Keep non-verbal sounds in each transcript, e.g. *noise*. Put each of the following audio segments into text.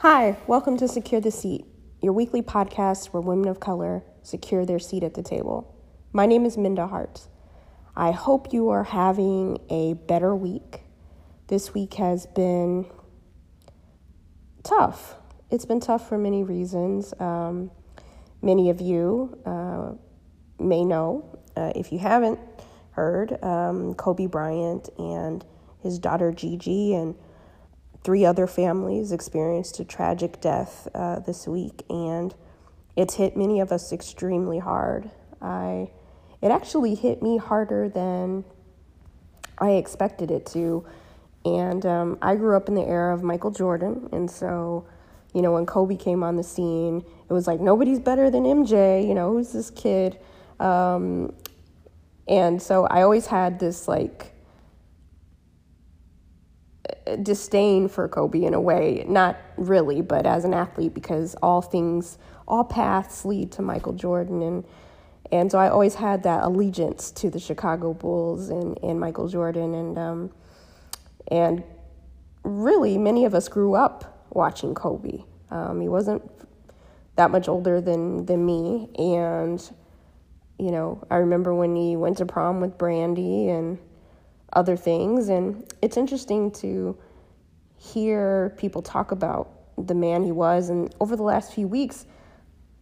Hi, welcome to Secure the Seat, your weekly podcast where women of color secure their seat at the table. My name is Minda Harts. I hope you are having a better week. This week has been tough. It's been tough for many reasons. Um, many of you uh, may know, uh, if you haven't heard, um, Kobe Bryant and his daughter Gigi and three other families experienced a tragic death uh, this week, and it's hit many of us extremely hard. I, it actually hit me harder than I expected it to, and um, I grew up in the era of Michael Jordan, and so, you know, when Kobe came on the scene, it was like nobody's better than MJ. You know, who's this kid? Um, and so I always had this like disdain for Kobe in a way, not really, but as an athlete because all things, all paths lead to Michael Jordan. And and so I always had that allegiance to the Chicago Bulls and, and Michael Jordan. And um, and really many of us grew up watching Kobe. Um, he wasn't that much older than than me. And you know, I remember when he went to prom with Brandy and other things. And it's interesting to hear people talk about the man he was. And over the last few weeks,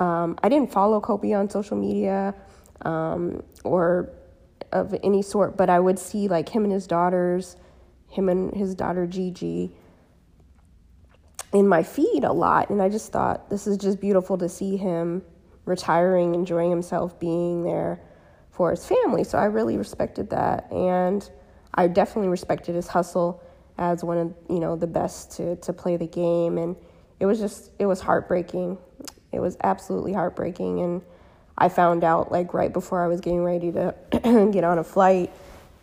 um, I didn't follow Kobe on social media um, or of any sort, but I would see like him and his daughters, him and his daughter Gigi in my feed a lot. And I just thought this is just beautiful to see him retiring, enjoying himself, being there for his family. So I really respected that. And I definitely respected his hustle as one of you know the best to to play the game, and it was just it was heartbreaking. It was absolutely heartbreaking, and I found out like right before I was getting ready to *clears throat* get on a flight,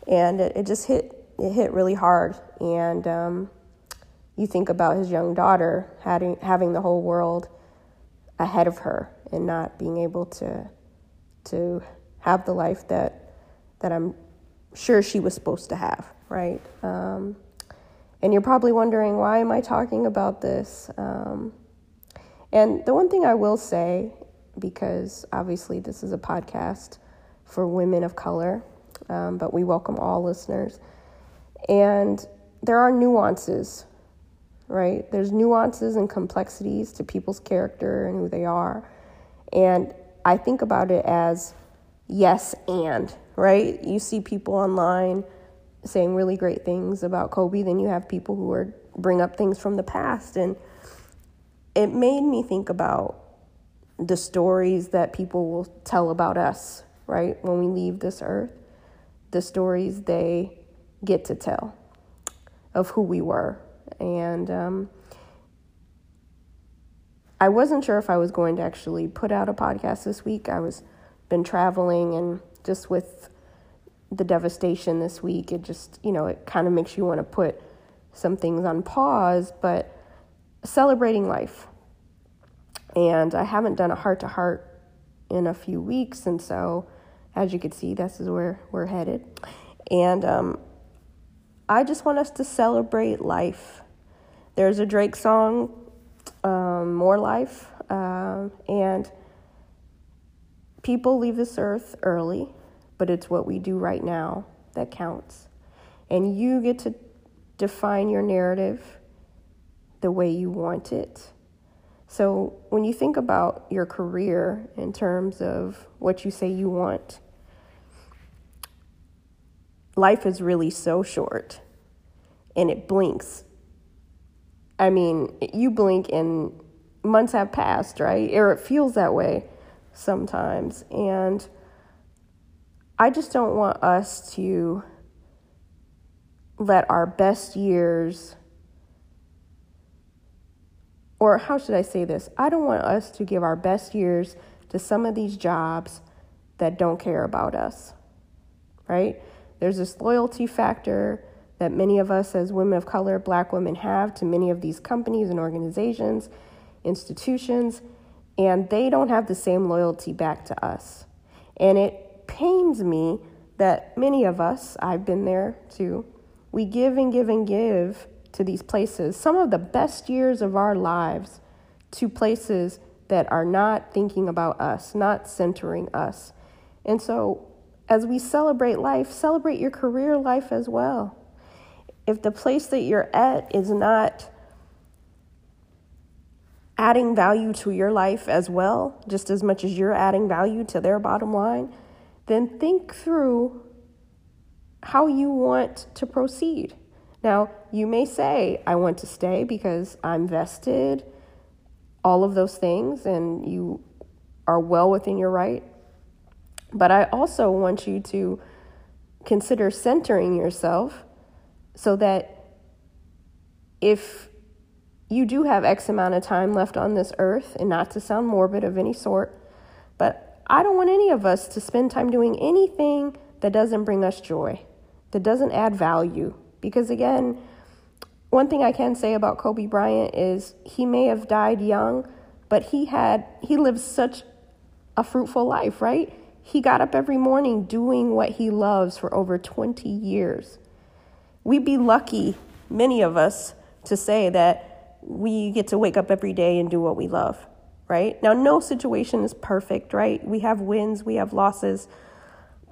and it, it, just hit it hit really hard. And um, you think about his young daughter having having the whole world ahead of her and not being able to to have the life that that I'm sure she was supposed to have, right? Um, and you're probably wondering, why am I talking about this? Um, and the one thing I will say, because obviously this is a podcast for women of color, um, but we welcome all listeners. And there are nuances, right? There's nuances and complexities to people's character and who they are. And I think about it as yes and, right? You see people online saying really great things about Kobe, then you have people who are bring up things from the past and it made me think about the stories that people will tell about us, right? When we leave this earth, the stories they get to tell of who we were. And um, I wasn't sure if I was going to actually put out a podcast this week. I was been traveling and just with the devastation this week, it just, you know, it kind of makes you want to put some things on pause, but celebrating life. And I haven't done a heart to heart in a few weeks, and so as you can see, this is where we're headed. And um, I just want us to celebrate life. There's a Drake song, um, More Life, uh, and People leave this earth early, but it's what we do right now that counts. And you get to define your narrative the way you want it. So when you think about your career in terms of what you say you want, life is really so short and it blinks. I mean, you blink and months have passed, right? Or it feels that way sometimes. And I just don't want us to let our best years, or how should I say this? I don't want us to give our best years to some of these jobs that don't care about us, right? There's this loyalty factor that many of us as women of color, black women, have to many of these companies and organizations, institutions and they don't have the same loyalty back to us. And it pains me that many of us, I've been there too, we give and give and give to these places, some of the best years of our lives, to places that are not thinking about us, not centering us. And so, as we celebrate life, celebrate your career life as well. If the place that you're at is not adding value to your life as well, just as much as you're adding value to their bottom line, then think through how you want to proceed. Now, you may say, I want to stay because I'm vested, all of those things, and you are well within your right. But I also want you to consider centering yourself so that if you do have X amount of time left on this earth, and not to sound morbid of any sort, but I don't want any of us to spend time doing anything that doesn't bring us joy, that doesn't add value. Because again, one thing I can say about Kobe Bryant is he may have died young, but he had he lived such a fruitful life, right? He got up every morning doing what he loves for over 20 years. We'd be lucky, many of us, to say that we get to wake up every day and do what we love, right? Now, no situation is perfect, right? We have wins, we have losses,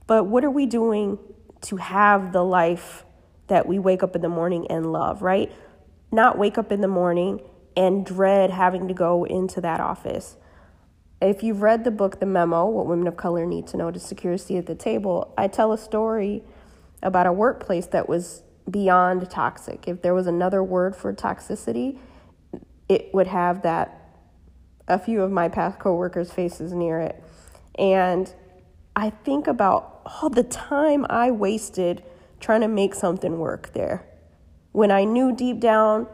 but what are we doing to have the life that we wake up in the morning and love, right? Not wake up in the morning and dread having to go into that office. If you've read the book, The Memo, What Women of Color Need to Know to Secure a Seat at the Table, I tell a story about a workplace that was beyond toxic. If there was another word for toxicity, it would have that a few of my past coworkers' faces near it. And I think about all the time I wasted trying to make something work there when I knew deep down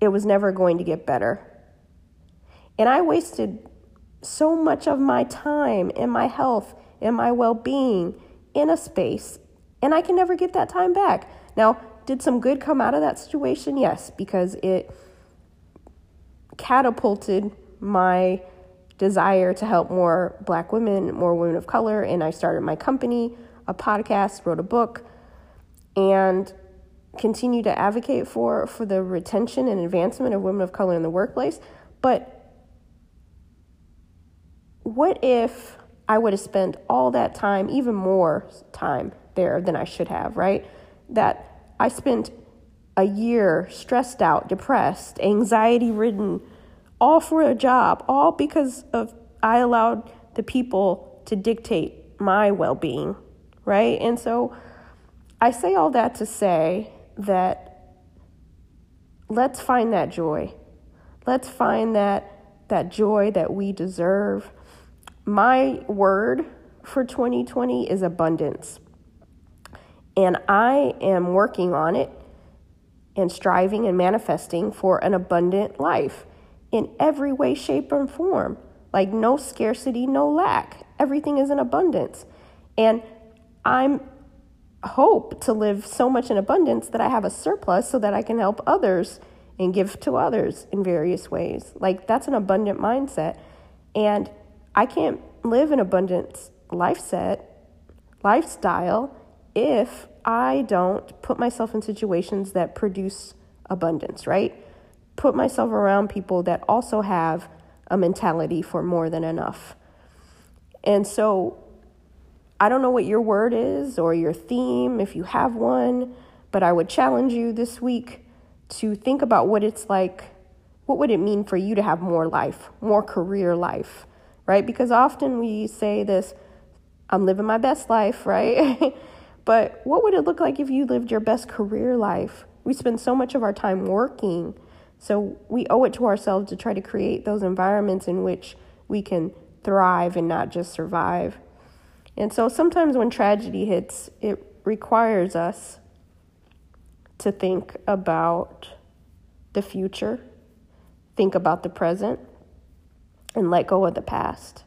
it was never going to get better. And I wasted so much of my time and my health and my well being in a space, and I can never get that time back. Now, did some good come out of that situation? Yes, because it catapulted my desire to help more black women, more women of color, and I started my company, a podcast, wrote a book, and continue to advocate for for the retention and advancement of women of color in the workplace. But what if I would have spent all that time, even more time there than I should have, right? That I spent a year stressed out, depressed, anxiety ridden, all for a job, all because of I allowed the people to dictate my well being, right? And so I say all that to say that let's find that joy. Let's find that that joy that we deserve. My word for 2020 is abundance. And I am working on it and striving and manifesting for an abundant life in every way, shape, and form. Like no scarcity, no lack. Everything is in abundance. And I'm hope to live so much in abundance that I have a surplus so that I can help others and give to others in various ways. Like that's an abundant mindset. And I can't live an abundance life set, lifestyle if I don't put myself in situations that produce abundance, right? Put myself around people that also have a mentality for more than enough. And so I don't know what your word is or your theme, if you have one, but I would challenge you this week to think about what it's like. What would it mean for you to have more life, more career life, right? Because often we say this, I'm living my best life, *laughs* right? But what would it look like if you lived your best career life? We spend so much of our time working. So we owe it to ourselves to try to create those environments in which we can thrive and not just survive. And so sometimes when tragedy hits, it requires us to think about the future, think about the present, and let go of the past.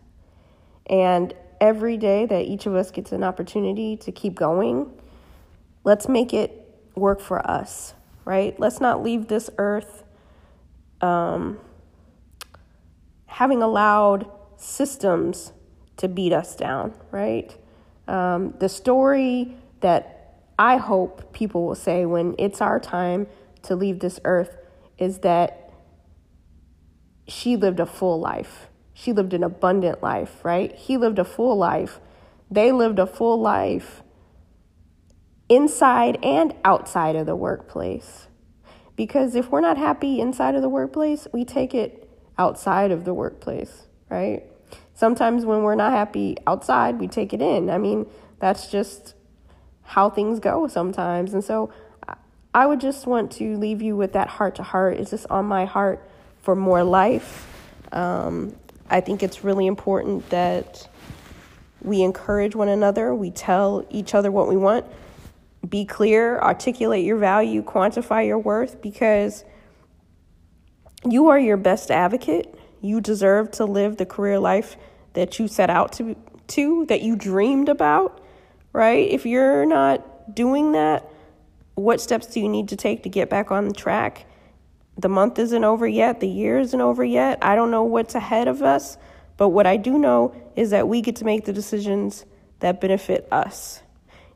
And every day that each of us gets an opportunity to keep going, let's make it work for us, right? Let's not leave this earth um, having allowed systems to beat us down, right? Um, the story that I hope people will say when it's our time to leave this earth is that she lived a full life. She lived an abundant life, right? He lived a full life. They lived a full life inside and outside of the workplace. Because if we're not happy inside of the workplace, we take it outside of the workplace, right? Sometimes when we're not happy outside, we take it in. I mean, that's just how things go sometimes. And so I would just want to leave you with that heart to heart. It's just on my heart for more life. Um, I think it's really important that we encourage one another, we tell each other what we want. Be clear, articulate your value, quantify your worth because you are your best advocate. You deserve to live the career life that you set out to to that you dreamed about, right? If you're not doing that, what steps do you need to take to get back on the track? The month isn't over yet, the year isn't over yet. I don't know what's ahead of us, but what I do know is that we get to make the decisions that benefit us.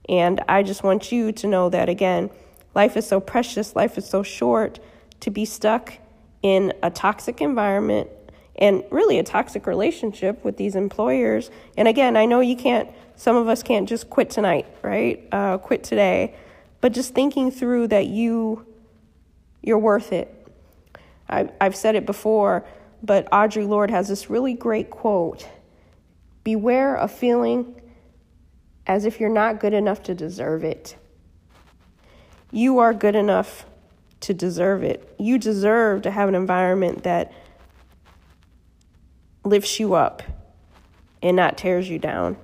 And I just want you to know that again, life is so precious, life is so short to be stuck in a toxic environment and really a toxic relationship with these employers. And again, I know you can't, some of us can't just quit tonight, right? Uh, quit today. But just thinking through that you, you're worth it. I, I've said it before, but Audre Lorde has this really great quote Beware of feeling as if you're not good enough to deserve it. You are good enough to deserve it. You deserve to have an environment that lifts you up and not tears you down.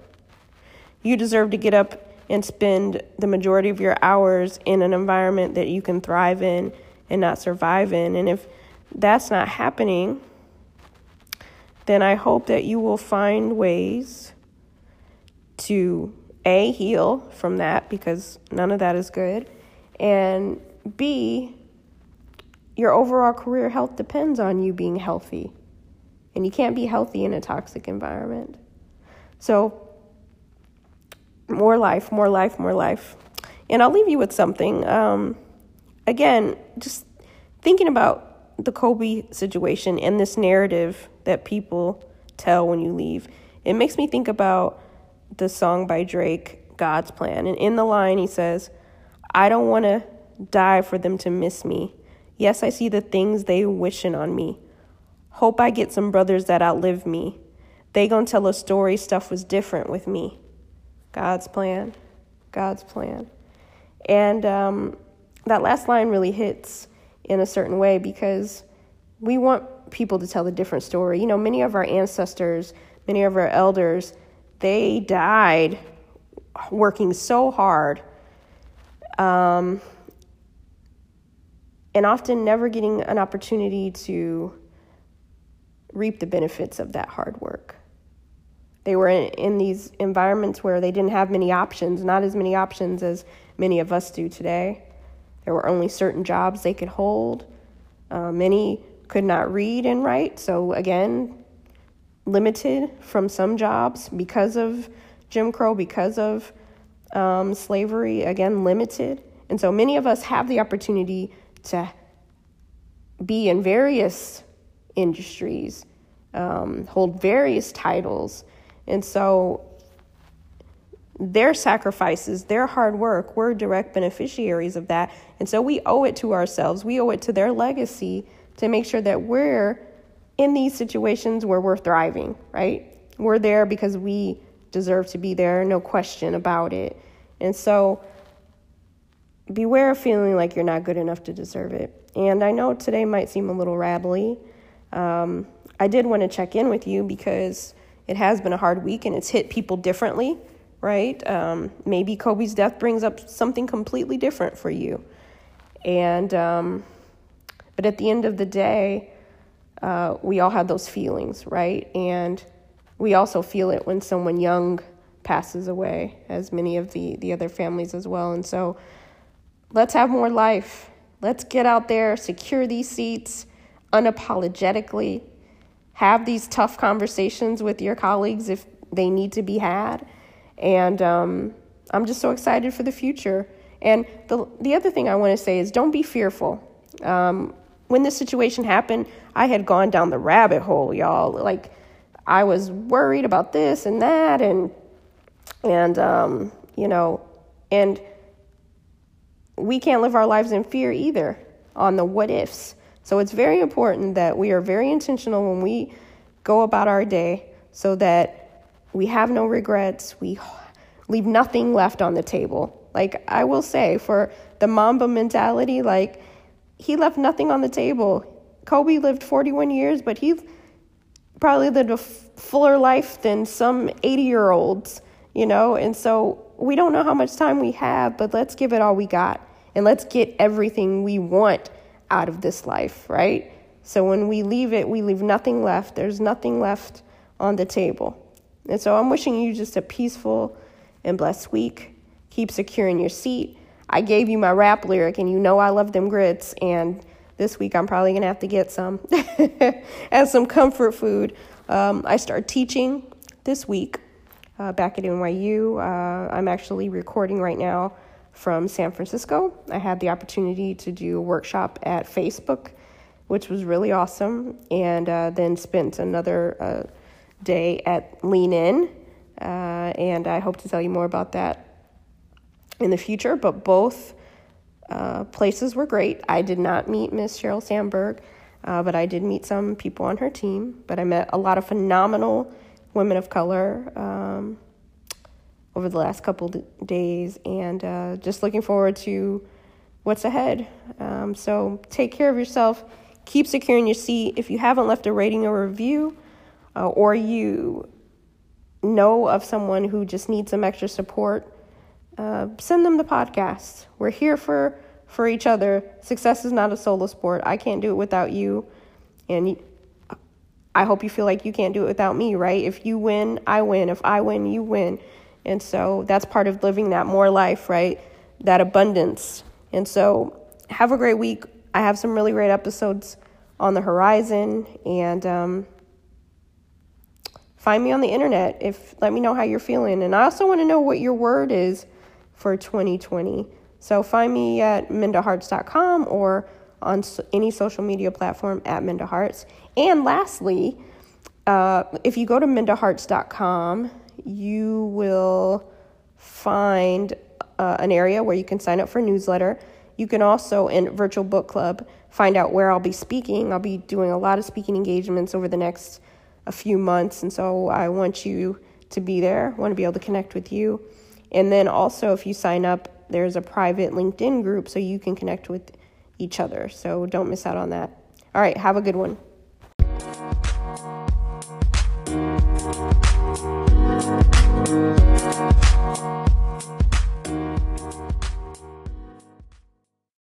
You deserve to get up and spend the majority of your hours in an environment that you can thrive in and not survive in. And if that's not happening, then I hope that you will find ways to A, heal from that because none of that is good, and B, your overall career health depends on you being healthy. And you can't be healthy in a toxic environment. So, more life, more life, more life. And I'll leave you with something. Um, again, just thinking about the Kobe situation and this narrative that people tell when you leave, it makes me think about the song by Drake, God's Plan. And in the line, he says, I don't want to die for them to miss me. Yes, I see the things they wishing on me. Hope I get some brothers that outlive me. They gonna tell a story stuff was different with me. God's plan, God's plan. And um, that last line really hits in a certain way because we want people to tell a different story. You know, many of our ancestors, many of our elders, they died working so hard um, and often never getting an opportunity to reap the benefits of that hard work. They were in, in, these environments where they didn't have many options, not as many options as many of us do today. There were only certain jobs they could hold. Uh, many could not read and write, so again, limited from some jobs because of Jim Crow, because of um, slavery, again, limited. And so many of us have the opportunity to be in various industries, um, hold various titles. And so their sacrifices, their hard work, we're direct beneficiaries of that. And so we owe it to ourselves, we owe it to their legacy to make sure that we're in these situations where we're thriving, right? We're there because we deserve to be there, no question about it. And so beware of feeling like you're not good enough to deserve it. And I know today might seem a little rattly. Um, I did want to check in with you because it has been a hard week and it's hit people differently, right? Um, maybe Kobe's death brings up something completely different for you. And, um, but at the end of the day, uh, we all have those feelings, right? And we also feel it when someone young passes away, as many of the, the other families as well. And so let's have more life. Let's get out there, secure these seats unapologetically, have these tough conversations with your colleagues if they need to be had. And um, I'm just so excited for the future. And the, the other thing I want to say is don't be fearful. Um, when this situation happened, I had gone down the rabbit hole, y'all. Like, I was worried about this and that, and and um, you know, and we can't live our lives in fear either on the what ifs. So it's very important that we are very intentional when we go about our day so that we have no regrets, we leave nothing left on the table. Like I will say for the Mamba mentality, like he left nothing on the table. Kobe lived 41 years, but he probably lived a fuller life than some 80 year olds, you know? And so we don't know how much time we have, but let's give it all we got and let's get everything we want out of this life, right? So when we leave it, we leave nothing left. There's nothing left on the table. And so I'm wishing you just a peaceful and blessed week. Keep securing your seat. I gave you my rap lyric, and you know I love them grits. And this week I'm probably gonna have to get some *laughs* as some comfort food. Um, I start teaching this week uh, back at NYU. Uh, I'm actually recording right now from San Francisco. I had the opportunity to do a workshop at Facebook, which was really awesome, and uh, then spent another uh, day at Lean In. Uh, and I hope to tell you more about that in the future. But both uh, places were great. I did not meet Miss Sheryl Sandberg, uh, but I did meet some people on her team. But I met a lot of phenomenal women of color. Um, over the last couple days and uh, just looking forward to what's ahead. Um, so take care of yourself. Keep securing your seat. If you haven't left a rating or review, uh, or you know of someone who just needs some extra support, uh, send them the podcast. We're here for for each other. Success is not a solo sport. I can't do it without you, and I hope you feel like you can't do it without me. Right? If you win, I win. If I win, you win. And so that's part of living that more life, right? That abundance. And so have a great week. I have some really great episodes on the horizon. And um, find me on the internet. If let me know how you're feeling. And I also want to know what your word is for 2020. So find me at mindaharts.com or on any social media platform at mindaharts. And lastly, uh, if you go to mindaharts.com, you will find uh, an area where you can sign up for newsletter. You can also, in Virtual Book Club, find out where I'll be speaking. I'll be doing a lot of speaking engagements over the next a few months, and so I want you to be there. I want to be able to connect with you. And then also, if you sign up, there's a private LinkedIn group so you can connect with each other. So don't miss out on that. All right, have a good one.